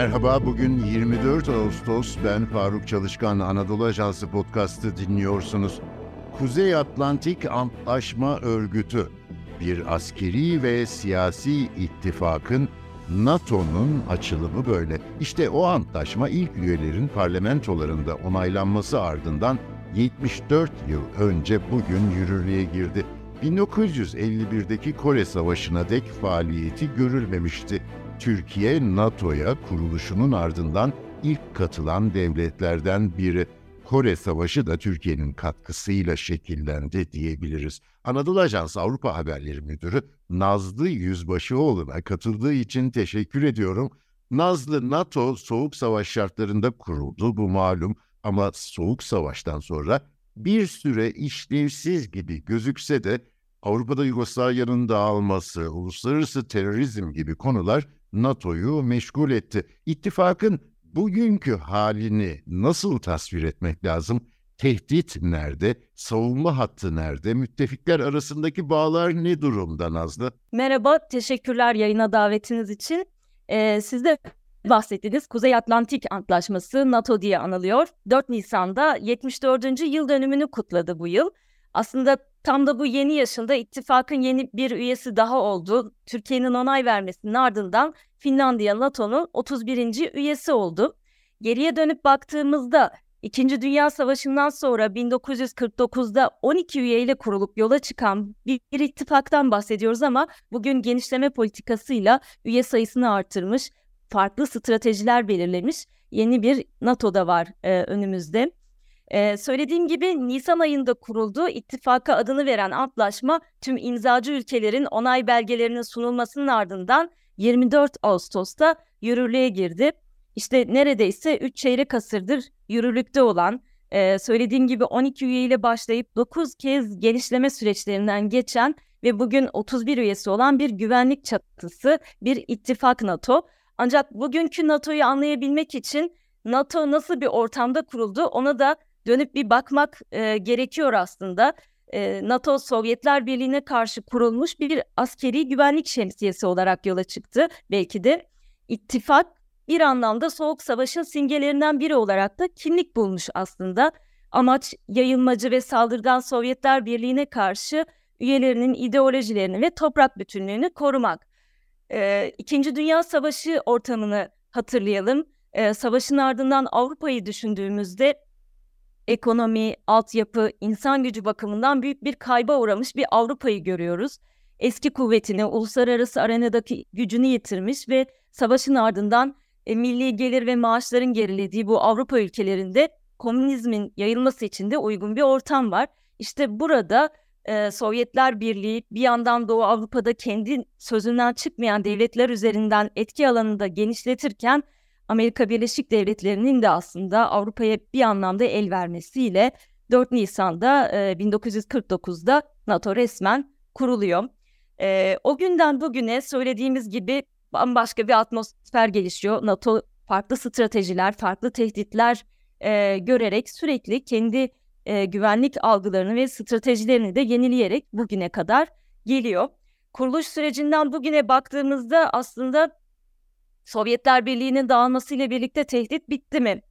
Merhaba, bugün 24 Ağustos. Ben Faruk Çalışkan, Anadolu Ajansı podcast'ı dinliyorsunuz. Kuzey Atlantik Antlaşma Örgütü, bir askeri ve siyasi ittifakın NATO'nun açılımı böyle. İşte o antlaşma ilk üyelerin parlamentolarında onaylanması ardından 74 yıl önce bugün yürürlüğe girdi. 1951'deki Kore Savaşı'na dek faaliyeti görülmemişti. Türkiye NATO'ya kuruluşunun ardından ilk katılan devletlerden biri. Kore Savaşı da Türkiye'nin katkısıyla şekillendi diyebiliriz. Anadolu Ajansı Avrupa Haberleri Müdürü Nazlı Yüzbaşıoğlu'na katıldığı için teşekkür ediyorum. Nazlı NATO soğuk savaş şartlarında kuruldu bu malum ama soğuk savaştan sonra bir süre işlevsiz gibi gözükse de Avrupa'da Yugoslavya'nın dağılması, uluslararası terörizm gibi konular NATO'yu meşgul etti. İttifakın bugünkü halini nasıl tasvir etmek lazım? Tehdit nerede? Savunma hattı nerede? Müttefikler arasındaki bağlar ne durumda Nazlı? Merhaba, teşekkürler yayına davetiniz için. Ee, siz de bahsettiğiniz Kuzey Atlantik Antlaşması NATO diye anılıyor. 4 Nisan'da 74. yıl dönümünü kutladı bu yıl. Aslında tam da bu yeni yaşında ittifakın yeni bir üyesi daha oldu. Türkiye'nin onay vermesinin ardından Finlandiya NATO'nun 31. üyesi oldu. Geriye dönüp baktığımızda İkinci Dünya Savaşı'ndan sonra 1949'da 12 üyeyle kurulup yola çıkan bir, bir ittifaktan bahsediyoruz ama bugün genişleme politikasıyla üye sayısını artırmış, farklı stratejiler belirlemiş yeni bir NATO'da var e, önümüzde. Ee, söylediğim gibi Nisan ayında kuruldu. İttifaka adını veren antlaşma tüm imzacı ülkelerin onay belgelerinin sunulmasının ardından 24 Ağustos'ta yürürlüğe girdi. İşte neredeyse 3 çeyrek asırdır yürürlükte olan, e, söylediğim gibi 12 üyeyle başlayıp 9 kez genişleme süreçlerinden geçen ve bugün 31 üyesi olan bir güvenlik çatısı, bir ittifak NATO. Ancak bugünkü NATO'yu anlayabilmek için NATO nasıl bir ortamda kuruldu ona da dönüp bir bakmak e, gerekiyor aslında. E, NATO Sovyetler Birliği'ne karşı kurulmuş bir askeri güvenlik şemsiyesi olarak yola çıktı. Belki de ittifak bir anlamda Soğuk Savaş'ın simgelerinden biri olarak da kimlik bulmuş aslında. Amaç yayılmacı ve saldırgan Sovyetler Birliği'ne karşı üyelerinin ideolojilerini ve toprak bütünlüğünü korumak. Ee, İkinci Dünya Savaşı ortamını hatırlayalım. Ee, savaşın ardından Avrupa'yı düşündüğümüzde ekonomi, altyapı, insan gücü bakımından büyük bir kayba uğramış bir Avrupa'yı görüyoruz. Eski kuvvetini, uluslararası arenadaki gücünü yitirmiş ve savaşın ardından e, milli gelir ve maaşların gerilediği bu Avrupa ülkelerinde komünizmin yayılması için de uygun bir ortam var. İşte burada e, Sovyetler Birliği bir yandan Doğu Avrupa'da kendi sözünden çıkmayan devletler üzerinden etki alanını da genişletirken Amerika Birleşik Devletleri'nin de aslında Avrupa'ya bir anlamda el vermesiyle 4 Nisan'da e, 1949'da NATO resmen kuruluyor. E, o günden bugüne söylediğimiz gibi bambaşka bir atmosfer gelişiyor. NATO farklı stratejiler, farklı tehditler e, görerek sürekli kendi e, güvenlik algılarını ve stratejilerini de yenileyerek bugüne kadar geliyor. Kuruluş sürecinden bugüne baktığımızda aslında Sovyetler Birliği'nin dağılmasıyla birlikte tehdit bitti mi?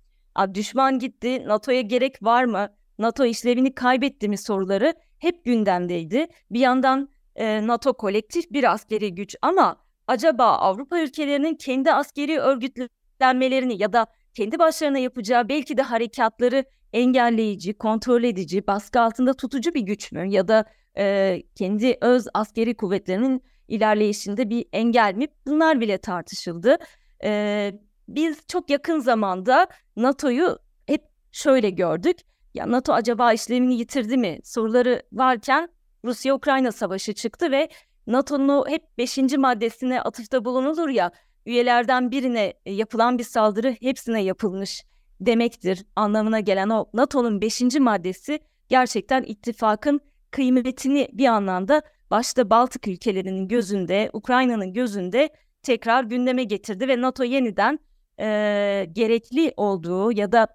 düşman gitti, NATO'ya gerek var mı? NATO işlevini kaybetti mi soruları hep gündemdeydi. Bir yandan e, NATO kolektif bir askeri güç ama acaba Avrupa ülkelerinin kendi askeri örgütlenmelerini ya da kendi başlarına yapacağı belki de harekatları engelleyici, kontrol edici, baskı altında tutucu bir güç mü? Ya da e, kendi öz askeri kuvvetlerinin ilerleyişinde bir engel mi? Bunlar bile tartışıldı. Ee, biz çok yakın zamanda NATO'yu hep şöyle gördük. Ya NATO acaba işlevini yitirdi mi soruları varken Rusya-Ukrayna savaşı çıktı ve NATO'nun hep 5. maddesine atıfta bulunulur ya üyelerden birine yapılan bir saldırı hepsine yapılmış demektir anlamına gelen o NATO'nun 5. maddesi gerçekten ittifakın kıymetini bir anlamda başta Baltık ülkelerinin gözünde, Ukrayna'nın gözünde tekrar gündeme getirdi ve NATO yeniden e, gerekli olduğu ya da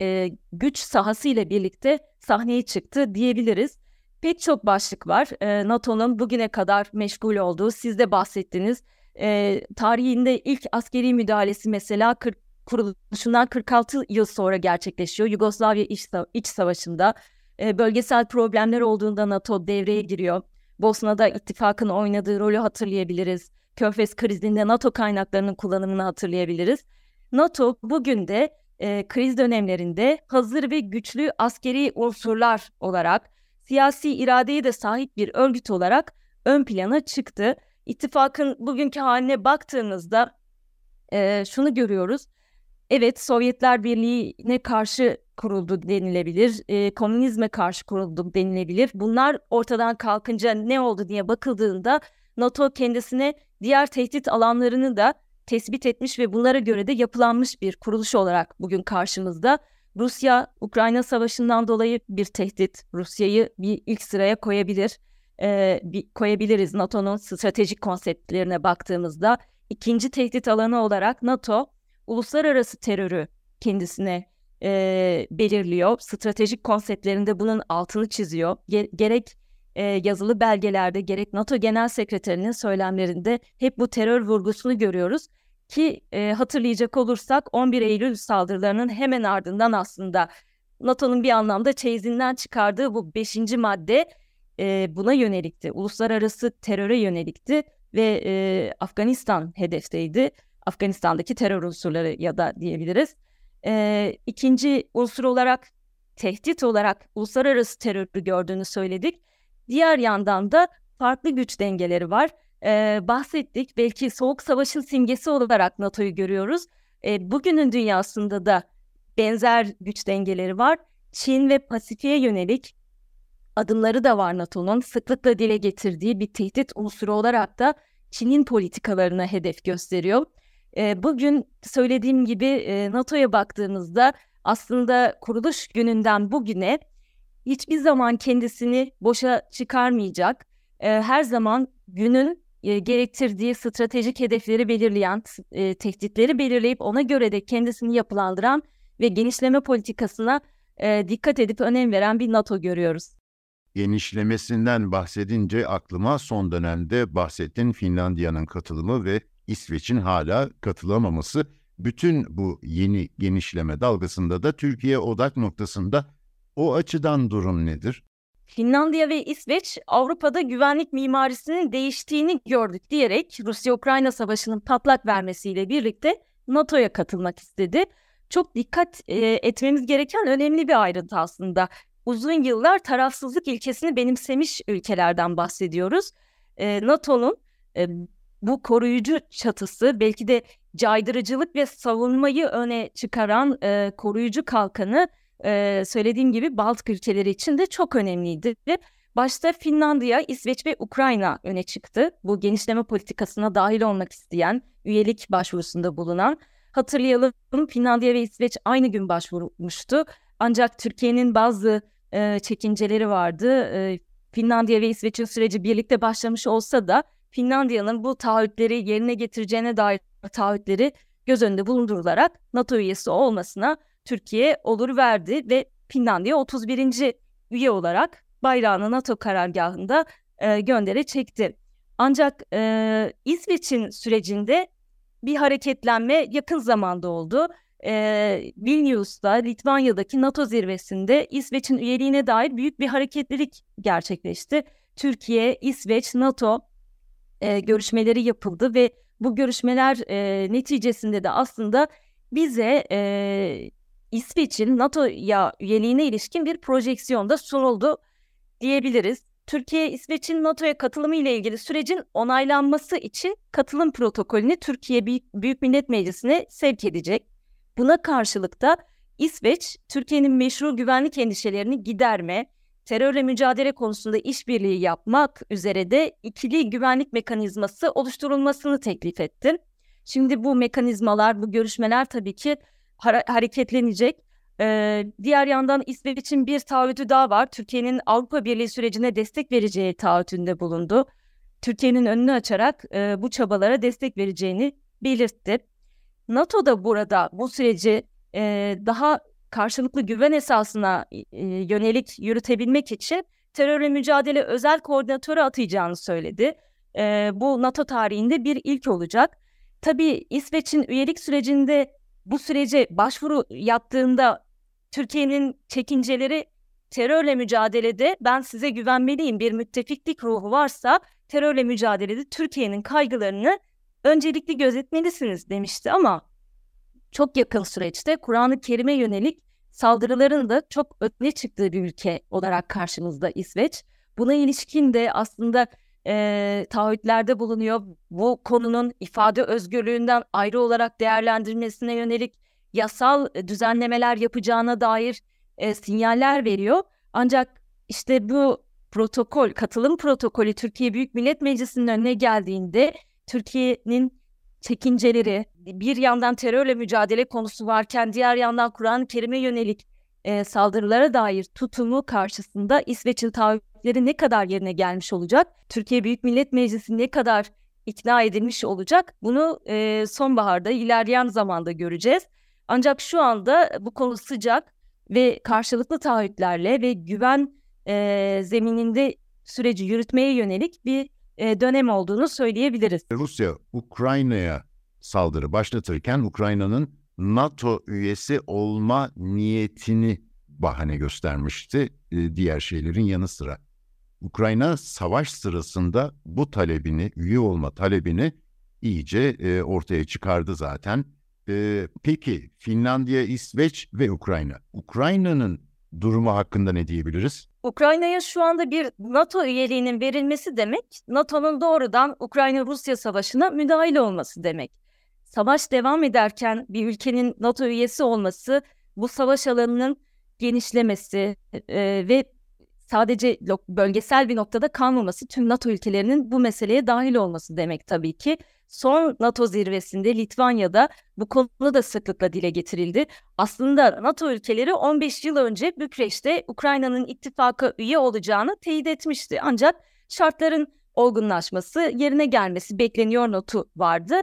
e, güç sahasıyla birlikte sahneye çıktı diyebiliriz. Pek çok başlık var. E, NATO'nun bugüne kadar meşgul olduğu, siz de bahsettiniz. E, tarihinde ilk askeri müdahalesi mesela 40, kuruluşundan 46 yıl sonra gerçekleşiyor. Yugoslavya İç, İç Savaşı'nda e, bölgesel problemler olduğunda NATO devreye giriyor. Bosna'da ittifakın oynadığı rolü hatırlayabiliriz. Körfez krizinde NATO kaynaklarının kullanımını hatırlayabiliriz. NATO bugün de e, kriz dönemlerinde hazır ve güçlü askeri unsurlar olarak siyasi iradeye de sahip bir örgüt olarak ön plana çıktı. İttifakın bugünkü haline baktığımızda e, şunu görüyoruz. Evet Sovyetler Birliği'ne karşı kuruldu denilebilir, e, komünizme karşı kuruldu denilebilir. Bunlar ortadan kalkınca ne oldu diye bakıldığında NATO kendisine diğer tehdit alanlarını da tespit etmiş ve bunlara göre de yapılanmış bir kuruluş olarak bugün karşımızda. Rusya Ukrayna Savaşı'ndan dolayı bir tehdit. Rusya'yı bir ilk sıraya koyabilir. Ee, bir, koyabiliriz NATO'nun stratejik konseptlerine baktığımızda. ikinci tehdit alanı olarak NATO uluslararası terörü kendisine e, belirliyor. Stratejik konseptlerinde bunun altını çiziyor. Ge- gerek e, yazılı belgelerde gerek NATO Genel Sekreterinin söylemlerinde hep bu terör vurgusunu görüyoruz. Ki e, hatırlayacak olursak 11 Eylül saldırılarının hemen ardından aslında NATO'nun bir anlamda çeyizinden çıkardığı bu beşinci madde e, buna yönelikti. Uluslararası teröre yönelikti ve e, Afganistan hedefteydi. Afganistan'daki terör unsurları ya da diyebiliriz. E, ikinci unsur olarak tehdit olarak uluslararası terörü gördüğünü söyledik. Diğer yandan da farklı güç dengeleri var. Ee, bahsettik. Belki Soğuk Savaş'ın simgesi olarak NATO'yu görüyoruz. Ee, bugünün dünyasında da benzer güç dengeleri var. Çin ve Pasifik'e yönelik adımları da var NATO'nun. Sıklıkla dile getirdiği bir tehdit unsuru olarak da Çin'in politikalarına hedef gösteriyor. Ee, bugün söylediğim gibi e, NATO'ya baktığımızda aslında kuruluş gününden bugüne hiçbir zaman kendisini boşa çıkarmayacak, e, her zaman günün e, gerektirdiği stratejik hedefleri belirleyen, e, tehditleri belirleyip ona göre de kendisini yapılandıran ve genişleme politikasına e, dikkat edip önem veren bir NATO görüyoruz. Genişlemesinden bahsedince aklıma son dönemde bahsettin Finlandiya'nın katılımı ve İsveç'in hala katılamaması. Bütün bu yeni genişleme dalgasında da Türkiye odak noktasında o açıdan durum nedir? Finlandiya ve İsveç Avrupa'da güvenlik mimarisinin değiştiğini gördük diyerek Rusya-Ukrayna savaşının patlak vermesiyle birlikte NATO'ya katılmak istedi. Çok dikkat e, etmemiz gereken önemli bir ayrıntı aslında. Uzun yıllar tarafsızlık ilkesini benimsemiş ülkelerden bahsediyoruz. E, NATO'nun e, bu koruyucu çatısı belki de caydırıcılık ve savunmayı öne çıkaran e, koruyucu kalkanı e, söylediğim gibi Baltık ülkeleri için de çok önemliydi. Başta Finlandiya, İsveç ve Ukrayna öne çıktı. Bu genişleme politikasına dahil olmak isteyen, üyelik başvurusunda bulunan. Hatırlayalım Finlandiya ve İsveç aynı gün başvurmuştu. Ancak Türkiye'nin bazı e, çekinceleri vardı. E, Finlandiya ve İsveç'in süreci birlikte başlamış olsa da Finlandiya'nın bu taahhütleri yerine getireceğine dair taahhütleri göz önünde bulundurularak NATO üyesi olmasına Türkiye olur verdi ve Finlandiya 31. üye olarak bayrağını NATO karargahında e, göndere çekti. Ancak e, İsveç'in sürecinde bir hareketlenme yakın zamanda oldu. E, Vilnius'ta, Litvanya'daki NATO zirvesinde İsveç'in üyeliğine dair büyük bir hareketlilik gerçekleşti. Türkiye, İsveç, NATO e, görüşmeleri yapıldı ve bu görüşmeler e, neticesinde de aslında bize e, İsveç'in NATO'ya üyeliğine ilişkin bir projeksiyon da sunuldu diyebiliriz. Türkiye, İsveç'in NATO'ya katılımı ile ilgili sürecin onaylanması için katılım protokolünü Türkiye Büyük Millet Meclisi'ne sevk edecek. Buna karşılık da İsveç, Türkiye'nin meşru güvenlik endişelerini giderme, terörle mücadele konusunda işbirliği yapmak üzere de ikili güvenlik mekanizması oluşturulmasını teklif etti. Şimdi bu mekanizmalar, bu görüşmeler tabii ki hareketlenecek. Ee, diğer yandan İsveç'in bir taahhütü daha var. Türkiye'nin Avrupa Birliği sürecine destek vereceği taahhütünde bulundu. Türkiye'nin önünü açarak e, bu çabalara destek vereceğini belirtti. NATO da burada bu süreci e, daha karşılıklı güven esasına e, yönelik yürütebilmek için terörle mücadele özel koordinatörü atayacağını söyledi. e, bu NATO tarihinde bir ilk olacak. Tabii İsveç'in üyelik sürecinde bu sürece başvuru yaptığında Türkiye'nin çekinceleri terörle mücadelede ben size güvenmeliyim bir müttefiklik ruhu varsa terörle mücadelede Türkiye'nin kaygılarını öncelikli gözetmelisiniz demişti ama çok yakın süreçte Kur'an-ı Kerim'e yönelik saldırıların da çok öne çıktığı bir ülke olarak karşımızda İsveç. Buna ilişkin de aslında e, taahhütlerde bulunuyor. Bu konunun ifade özgürlüğünden ayrı olarak değerlendirmesine yönelik yasal düzenlemeler yapacağına dair e, sinyaller veriyor. Ancak işte bu protokol, katılım protokolü Türkiye Büyük Millet Meclisi'nin önüne geldiğinde Türkiye'nin çekinceleri, bir yandan terörle mücadele konusu varken diğer yandan Kur'an-ı Kerim'e yönelik e, saldırılara dair tutumu karşısında İsveç'in taahhütleri ne kadar yerine gelmiş olacak? Türkiye Büyük Millet Meclisi ne kadar ikna edilmiş olacak? Bunu e, sonbaharda ilerleyen zamanda göreceğiz. Ancak şu anda bu konu sıcak ve karşılıklı taahhütlerle ve güven e, zemininde süreci yürütmeye yönelik bir e, dönem olduğunu söyleyebiliriz. Rusya Ukrayna'ya saldırı başlatırken Ukrayna'nın NATO üyesi olma niyetini bahane göstermişti e, diğer şeylerin yanı sıra. Ukrayna savaş sırasında bu talebini, üye olma talebini iyice e, ortaya çıkardı zaten. E, peki Finlandiya, İsveç ve Ukrayna. Ukrayna'nın durumu hakkında ne diyebiliriz? Ukrayna'ya şu anda bir NATO üyeliğinin verilmesi demek, NATO'nun doğrudan Ukrayna-Rusya savaşına müdahil olması demek. Savaş devam ederken bir ülkenin NATO üyesi olması, bu savaş alanının genişlemesi e, ve sadece bölgesel bir noktada kalmaması tüm NATO ülkelerinin bu meseleye dahil olması demek tabii ki. Son NATO zirvesinde Litvanya'da bu konu da sıklıkla dile getirildi. Aslında NATO ülkeleri 15 yıl önce Bükreş'te Ukrayna'nın ittifaka üye olacağını teyit etmişti. Ancak şartların olgunlaşması, yerine gelmesi bekleniyor notu vardı.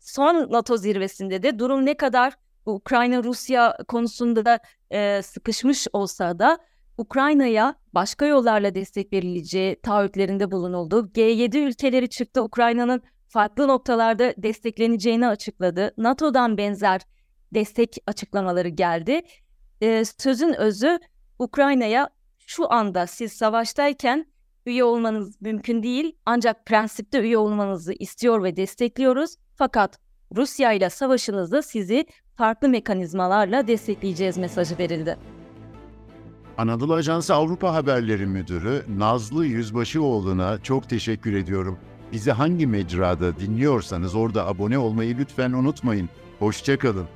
Son NATO zirvesinde de durum ne kadar Ukrayna-Rusya konusunda da e, sıkışmış olsa da Ukrayna'ya başka yollarla destek verileceği taahhütlerinde bulunuldu. G7 ülkeleri çıktı Ukrayna'nın farklı noktalarda destekleneceğini açıkladı. NATO'dan benzer destek açıklamaları geldi. Ee, sözün özü Ukrayna'ya şu anda siz savaştayken üye olmanız mümkün değil ancak prensipte üye olmanızı istiyor ve destekliyoruz. Fakat Rusya ile savaşınızda sizi farklı mekanizmalarla destekleyeceğiz mesajı verildi. Anadolu Ajansı Avrupa Haberleri Müdürü Nazlı Yüzbaşıoğlu'na çok teşekkür ediyorum. Bizi hangi mecrada dinliyorsanız orada abone olmayı lütfen unutmayın. Hoşçakalın.